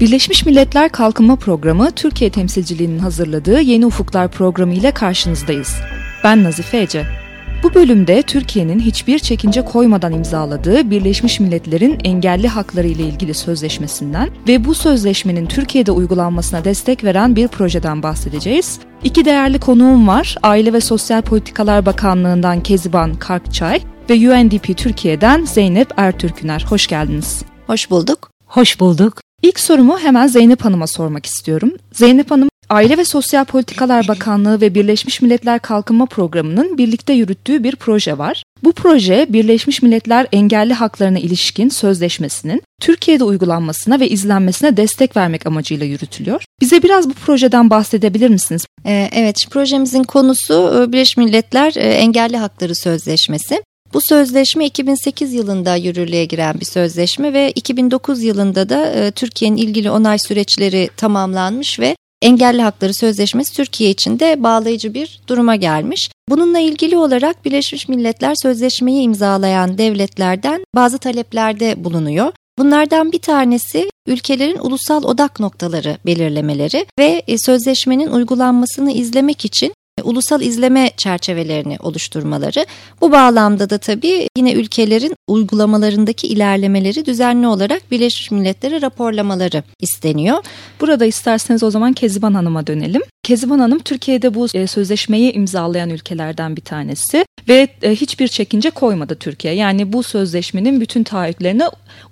Birleşmiş Milletler Kalkınma Programı Türkiye temsilciliğinin hazırladığı Yeni Ufuklar programı ile karşınızdayız. Ben Nazife Ece. Bu bölümde Türkiye'nin hiçbir çekince koymadan imzaladığı Birleşmiş Milletler'in engelli hakları ile ilgili sözleşmesinden ve bu sözleşmenin Türkiye'de uygulanmasına destek veren bir projeden bahsedeceğiz. İki değerli konuğum var. Aile ve Sosyal Politikalar Bakanlığı'ndan Keziban Karkçay ve UNDP Türkiye'den Zeynep Ertürküner. Hoş geldiniz. Hoş bulduk. Hoş bulduk. İlk sorumu hemen Zeynep Hanım'a sormak istiyorum. Zeynep Hanım, Aile ve Sosyal Politikalar Bakanlığı ve Birleşmiş Milletler Kalkınma Programı'nın birlikte yürüttüğü bir proje var. Bu proje Birleşmiş Milletler Engelli Haklarına ilişkin sözleşmesinin Türkiye'de uygulanmasına ve izlenmesine destek vermek amacıyla yürütülüyor. Bize biraz bu projeden bahsedebilir misiniz? Ee, evet, projemizin konusu e, Birleşmiş Milletler e, Engelli Hakları Sözleşmesi. Bu sözleşme 2008 yılında yürürlüğe giren bir sözleşme ve 2009 yılında da e, Türkiye'nin ilgili onay süreçleri tamamlanmış ve Engelli Hakları Sözleşmesi Türkiye için de bağlayıcı bir duruma gelmiş. Bununla ilgili olarak Birleşmiş Milletler Sözleşmeyi imzalayan devletlerden bazı taleplerde bulunuyor. Bunlardan bir tanesi ülkelerin ulusal odak noktaları belirlemeleri ve e, sözleşmenin uygulanmasını izlemek için ulusal izleme çerçevelerini oluşturmaları. Bu bağlamda da tabii yine ülkelerin uygulamalarındaki ilerlemeleri düzenli olarak Birleşmiş Milletler'e raporlamaları isteniyor. Burada isterseniz o zaman Keziban Hanım'a dönelim. Keziban Hanım Türkiye'de bu e, sözleşmeyi imzalayan ülkelerden bir tanesi ve e, hiçbir çekince koymadı Türkiye. Yani bu sözleşmenin bütün taahhütlerine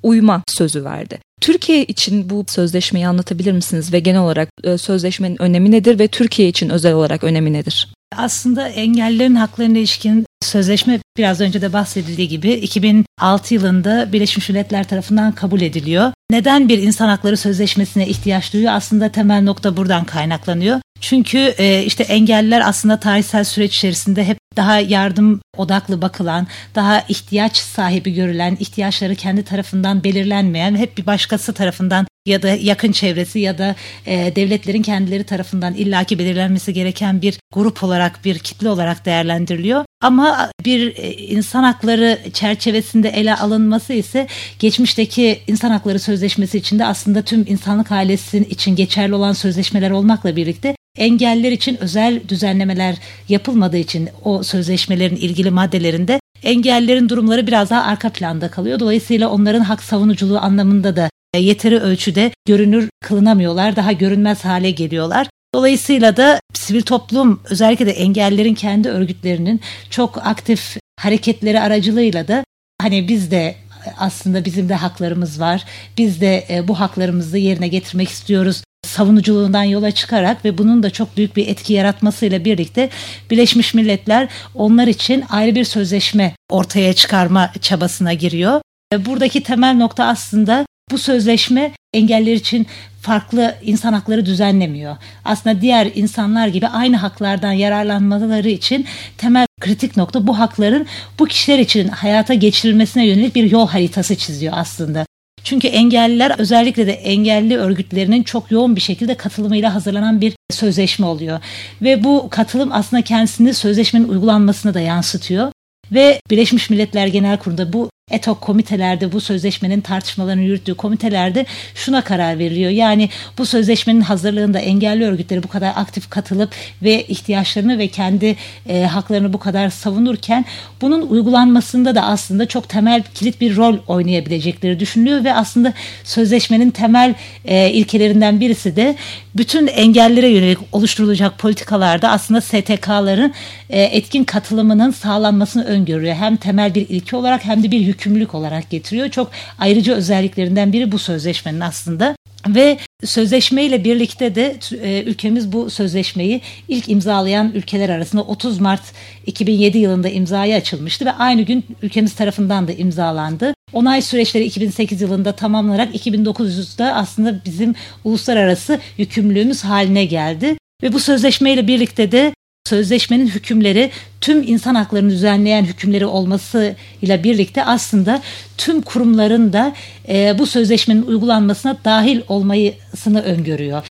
uyma sözü verdi. Türkiye için bu sözleşmeyi anlatabilir misiniz ve genel olarak e, sözleşmenin önemi nedir ve Türkiye için özel olarak önemi nedir? Aslında engellilerin haklarına ilişkin sözleşme biraz önce de bahsedildiği gibi 2006 yılında Birleşmiş Milletler tarafından kabul ediliyor. Neden bir insan hakları sözleşmesine ihtiyaç duyuyor? Aslında temel nokta buradan kaynaklanıyor. Çünkü e, işte engelliler aslında tarihsel süreç içerisinde hep daha yardım odaklı bakılan, daha ihtiyaç sahibi görülen, ihtiyaçları kendi tarafından belirlenmeyen, hep bir başkası tarafından ya da yakın çevresi ya da e, devletlerin kendileri tarafından illaki belirlenmesi gereken bir grup olarak, bir kitle olarak değerlendiriliyor. Ama bir e, insan hakları çerçevesinde ele alınması ise geçmişteki insan hakları sözleşmesi içinde aslında tüm insanlık ailesinin için geçerli olan sözleşmeler olmakla birlikte engeller için özel düzenlemeler yapılmadığı için o sözleşmelerin ilgili maddelerinde engellerin durumları biraz daha arka planda kalıyor. Dolayısıyla onların hak savunuculuğu anlamında da yeteri ölçüde görünür kılınamıyorlar, daha görünmez hale geliyorlar. Dolayısıyla da sivil toplum özellikle de engellerin kendi örgütlerinin çok aktif hareketleri aracılığıyla da hani biz de aslında bizim de haklarımız var. Biz de e, bu haklarımızı yerine getirmek istiyoruz savunuculuğundan yola çıkarak ve bunun da çok büyük bir etki yaratmasıyla birlikte Birleşmiş Milletler onlar için ayrı bir sözleşme ortaya çıkarma çabasına giriyor. Buradaki temel nokta aslında bu sözleşme engeller için farklı insan hakları düzenlemiyor. Aslında diğer insanlar gibi aynı haklardan yararlanmaları için temel kritik nokta bu hakların bu kişiler için hayata geçirilmesine yönelik bir yol haritası çiziyor aslında. Çünkü engelliler özellikle de engelli örgütlerinin çok yoğun bir şekilde katılımıyla hazırlanan bir sözleşme oluyor. Ve bu katılım aslında kendisini sözleşmenin uygulanmasına da yansıtıyor. Ve Birleşmiş Milletler Genel Kurulu'nda bu ETOK komitelerde bu sözleşmenin tartışmalarını yürüttüğü komitelerde şuna karar veriliyor. Yani bu sözleşmenin hazırlığında engelli örgütleri bu kadar aktif katılıp ve ihtiyaçlarını ve kendi e, haklarını bu kadar savunurken bunun uygulanmasında da aslında çok temel kilit bir rol oynayabilecekleri düşünülüyor ve aslında sözleşmenin temel e, ilkelerinden birisi de bütün engellere yönelik oluşturulacak politikalarda aslında STK'ların e, etkin katılımının sağlanmasını öngörüyor. Hem temel bir ilke olarak hem de bir yükümlülük olarak getiriyor. Çok ayrıcı özelliklerinden biri bu sözleşmenin aslında. Ve sözleşmeyle birlikte de e, ülkemiz bu sözleşmeyi ilk imzalayan ülkeler arasında 30 Mart 2007 yılında imzaya açılmıştı ve aynı gün ülkemiz tarafından da imzalandı. Onay süreçleri 2008 yılında tamamlanarak 2009'da aslında bizim uluslararası yükümlülüğümüz haline geldi. Ve bu sözleşmeyle birlikte de sözleşmenin hükümleri tüm insan haklarını düzenleyen hükümleri olmasıyla birlikte aslında tüm kurumların da e, bu sözleşmenin uygulanmasına dahil olmasını öngörüyor.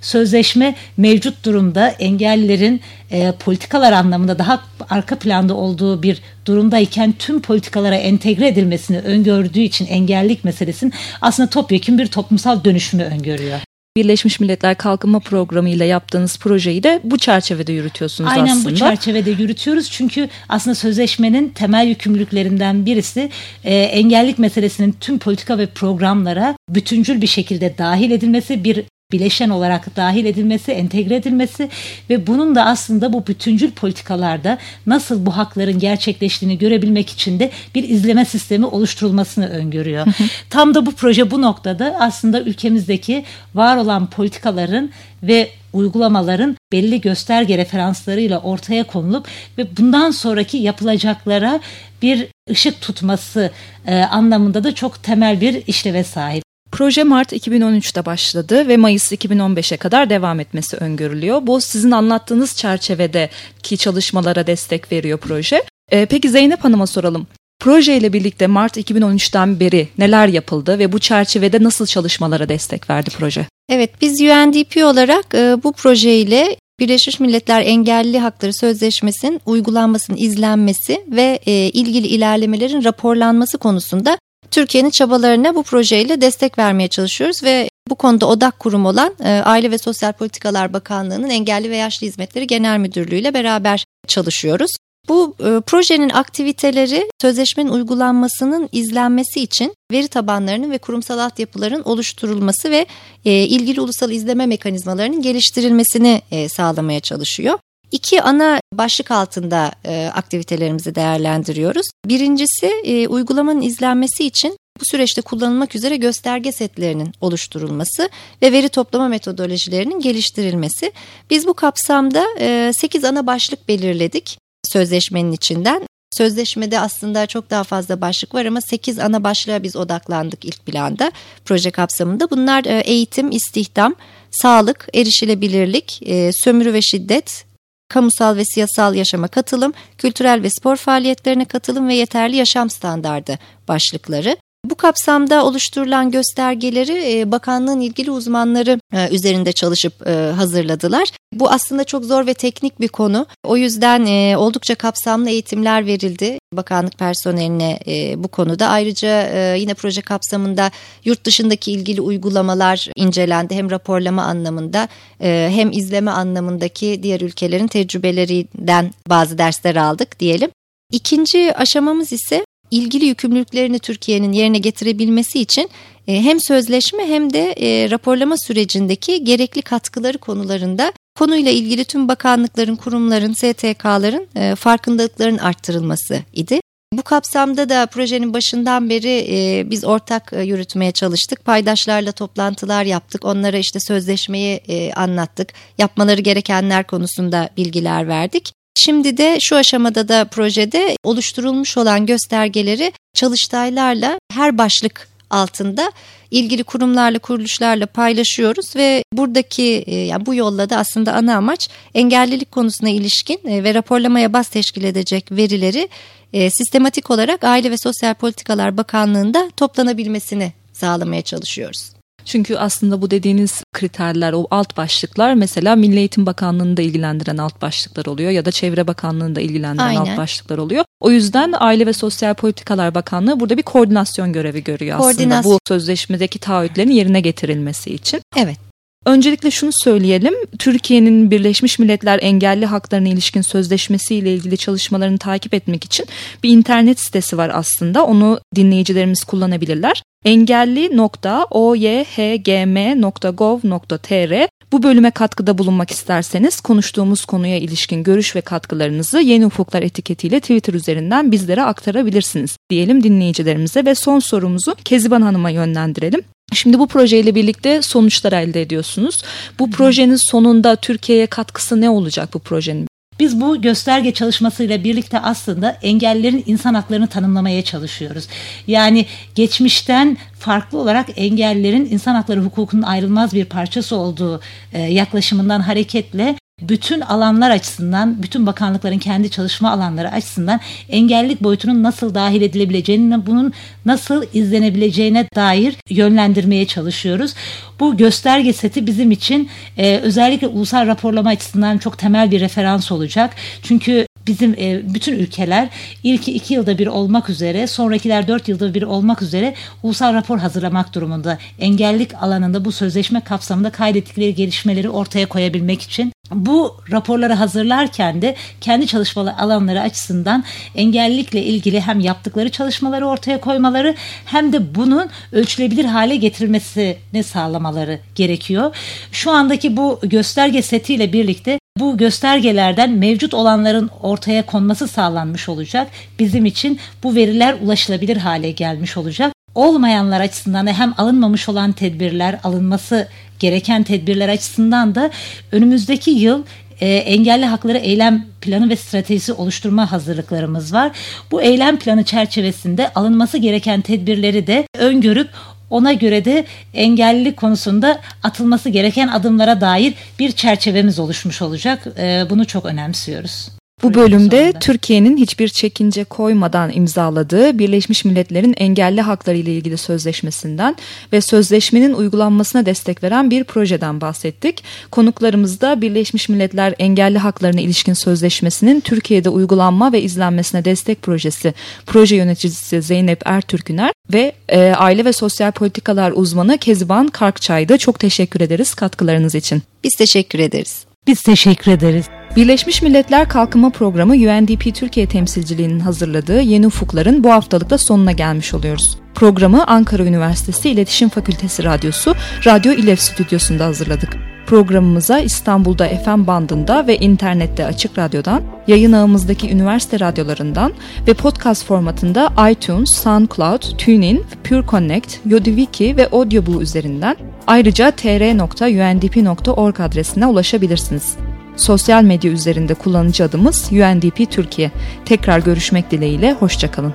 sözleşme mevcut durumda engellilerin e, politikalar anlamında daha arka planda olduğu bir durumdayken tüm politikalara entegre edilmesini öngördüğü için engellilik meselesinin aslında topyekun bir toplumsal dönüşümü öngörüyor. Birleşmiş Milletler Kalkınma Programı ile yaptığınız projeyi de bu çerçevede yürütüyorsunuz Aynen aslında. Aynen bu çerçevede yürütüyoruz çünkü aslında sözleşmenin temel yükümlülüklerinden birisi e, engellik meselesinin tüm politika ve programlara bütüncül bir şekilde dahil edilmesi, bir bileşen olarak dahil edilmesi, entegre edilmesi ve bunun da aslında bu bütüncül politikalarda nasıl bu hakların gerçekleştiğini görebilmek için de bir izleme sistemi oluşturulmasını öngörüyor. Tam da bu proje bu noktada aslında ülkemizdeki var olan politikaların ve uygulamaların belli gösterge referanslarıyla ortaya konulup ve bundan sonraki yapılacaklara bir ışık tutması e, anlamında da çok temel bir işleve sahip. Proje Mart 2013'te başladı ve Mayıs 2015'e kadar devam etmesi öngörülüyor. Bu sizin anlattığınız çerçevedeki çalışmalara destek veriyor proje. Ee, peki Zeynep Hanım'a soralım. Proje ile birlikte Mart 2013'ten beri neler yapıldı ve bu çerçevede nasıl çalışmalara destek verdi proje? Evet biz UNDP olarak e, bu projeyle Birleşmiş Milletler Engelli Hakları Sözleşmesi'nin uygulanmasının izlenmesi ve e, ilgili ilerlemelerin raporlanması konusunda Türkiye'nin çabalarına bu projeyle destek vermeye çalışıyoruz ve bu konuda odak kurum olan e, Aile ve Sosyal Politikalar Bakanlığı'nın Engelli ve Yaşlı Hizmetleri Genel Müdürlüğü ile beraber çalışıyoruz. Bu e, projenin aktiviteleri sözleşmenin uygulanmasının izlenmesi için veri tabanlarının ve kurumsal altyapıların oluşturulması ve e, ilgili ulusal izleme mekanizmalarının geliştirilmesini sağlamaya çalışıyor. İki ana başlık altında e, aktivitelerimizi değerlendiriyoruz. Birincisi e, uygulamanın izlenmesi için bu süreçte kullanılmak üzere gösterge setlerinin oluşturulması ve veri toplama metodolojilerinin geliştirilmesi. Biz bu kapsamda e, 8 ana başlık belirledik sözleşmenin içinden. Sözleşmede aslında çok daha fazla başlık var ama 8 ana başlığa biz odaklandık ilk planda proje kapsamında. Bunlar e, eğitim, istihdam, sağlık, erişilebilirlik, e, sömürü ve şiddet, kamusal ve siyasal yaşama katılım, kültürel ve spor faaliyetlerine katılım ve yeterli yaşam standardı başlıkları. Bu kapsamda oluşturulan göstergeleri e, bakanlığın ilgili uzmanları e, üzerinde çalışıp e, hazırladılar. Bu aslında çok zor ve teknik bir konu. O yüzden oldukça kapsamlı eğitimler verildi bakanlık personeline bu konuda. Ayrıca yine proje kapsamında yurt dışındaki ilgili uygulamalar incelendi. Hem raporlama anlamında hem izleme anlamındaki diğer ülkelerin tecrübelerinden bazı dersler aldık diyelim. İkinci aşamamız ise ilgili yükümlülüklerini Türkiye'nin yerine getirebilmesi için e, hem sözleşme hem de e, raporlama sürecindeki gerekli katkıları konularında konuyla ilgili tüm bakanlıkların, kurumların, STK'ların e, farkındalıkların arttırılması idi. Bu kapsamda da projenin başından beri biz ortak yürütmeye çalıştık. Paydaşlarla toplantılar yaptık. Onlara işte sözleşmeyi anlattık. Yapmaları gerekenler konusunda bilgiler verdik. Şimdi de şu aşamada da projede oluşturulmuş olan göstergeleri çalıştaylarla her başlık altında ilgili kurumlarla kuruluşlarla paylaşıyoruz ve buradaki e, yani bu yolla da aslında ana amaç engellilik konusuna ilişkin e, ve raporlamaya baz teşkil edecek verileri e, sistematik olarak Aile ve Sosyal Politikalar Bakanlığı'nda toplanabilmesini sağlamaya çalışıyoruz. Çünkü aslında bu dediğiniz kriterler, o alt başlıklar mesela Milli Eğitim Bakanlığı'nı da ilgilendiren alt başlıklar oluyor ya da Çevre Bakanlığı'nı da ilgilendiren Aynen. alt başlıklar oluyor. O yüzden Aile ve Sosyal Politikalar Bakanlığı burada bir koordinasyon görevi görüyor aslında bu sözleşmedeki taahhütlerin yerine getirilmesi için. Evet. Öncelikle şunu söyleyelim. Türkiye'nin Birleşmiş Milletler Engelli Haklarına ilişkin sözleşmesi ile ilgili çalışmalarını takip etmek için bir internet sitesi var aslında. Onu dinleyicilerimiz kullanabilirler. engelli.oyhgm.gov.tr bu bölüme katkıda bulunmak isterseniz konuştuğumuz konuya ilişkin görüş ve katkılarınızı Yeni Ufuklar etiketiyle Twitter üzerinden bizlere aktarabilirsiniz diyelim dinleyicilerimize ve son sorumuzu Keziban Hanım'a yönlendirelim. Şimdi bu projeyle birlikte sonuçlar elde ediyorsunuz. Bu projenin sonunda Türkiye'ye katkısı ne olacak bu projenin? Biz bu gösterge çalışmasıyla birlikte aslında engellerin insan haklarını tanımlamaya çalışıyoruz. Yani geçmişten farklı olarak engellerin insan hakları hukukunun ayrılmaz bir parçası olduğu e, yaklaşımından hareketle bütün alanlar açısından, bütün bakanlıkların kendi çalışma alanları açısından engellilik boyutunun nasıl dahil edilebileceğini, bunun nasıl izlenebileceğine dair yönlendirmeye çalışıyoruz. Bu gösterge seti bizim için e, özellikle ulusal raporlama açısından çok temel bir referans olacak. Çünkü bizim e, bütün ülkeler ilki iki yılda bir olmak üzere sonrakiler dört yılda bir olmak üzere ulusal rapor hazırlamak durumunda. Engellik alanında bu sözleşme kapsamında kaydettikleri gelişmeleri ortaya koyabilmek için bu raporları hazırlarken de kendi çalışmalı alanları açısından engellilikle ilgili hem yaptıkları çalışmaları ortaya koymaları hem de bunun ölçülebilir hale getirilmesini sağlamaları gerekiyor. Şu andaki bu gösterge setiyle birlikte bu göstergelerden mevcut olanların ortaya konması sağlanmış olacak. Bizim için bu veriler ulaşılabilir hale gelmiş olacak. Olmayanlar açısından da hem alınmamış olan tedbirler, alınması gereken tedbirler açısından da önümüzdeki yıl e, engelli hakları eylem planı ve stratejisi oluşturma hazırlıklarımız var. Bu eylem planı çerçevesinde alınması gereken tedbirleri de öngörüp ona göre de engellilik konusunda atılması gereken adımlara dair bir çerçevemiz oluşmuş olacak. Ee, bunu çok önemsiyoruz. Bu bölümde Türkiye'nin hiçbir çekince koymadan imzaladığı Birleşmiş Milletler'in engelli hakları ile ilgili sözleşmesinden ve sözleşmenin uygulanmasına destek veren bir projeden bahsettik. Konuklarımız da Birleşmiş Milletler Engelli Haklarına ilişkin sözleşmesinin Türkiye'de uygulanma ve izlenmesine destek projesi proje yöneticisi Zeynep Ertürküner ve e, aile ve sosyal politikalar uzmanı Keziban Karkçay'da çok teşekkür ederiz katkılarınız için. Biz teşekkür ederiz. Biz teşekkür ederiz. Birleşmiş Milletler Kalkınma Programı UNDP Türkiye temsilciliğinin hazırladığı Yeni Ufukların bu haftalıkta sonuna gelmiş oluyoruz. Programı Ankara Üniversitesi İletişim Fakültesi Radyosu Radyo İlev Stüdyosu'nda hazırladık. Programımıza İstanbul'da FM bandında ve internette Açık Radyo'dan, yayın ağımızdaki üniversite radyolarından ve podcast formatında iTunes, SoundCloud, TuneIn, Pure Connect, Yodiviki ve Audioboo üzerinden ayrıca tr.undp.org adresine ulaşabilirsiniz. Sosyal medya üzerinde kullanıcı adımız UNDP Türkiye. Tekrar görüşmek dileğiyle, hoşçakalın.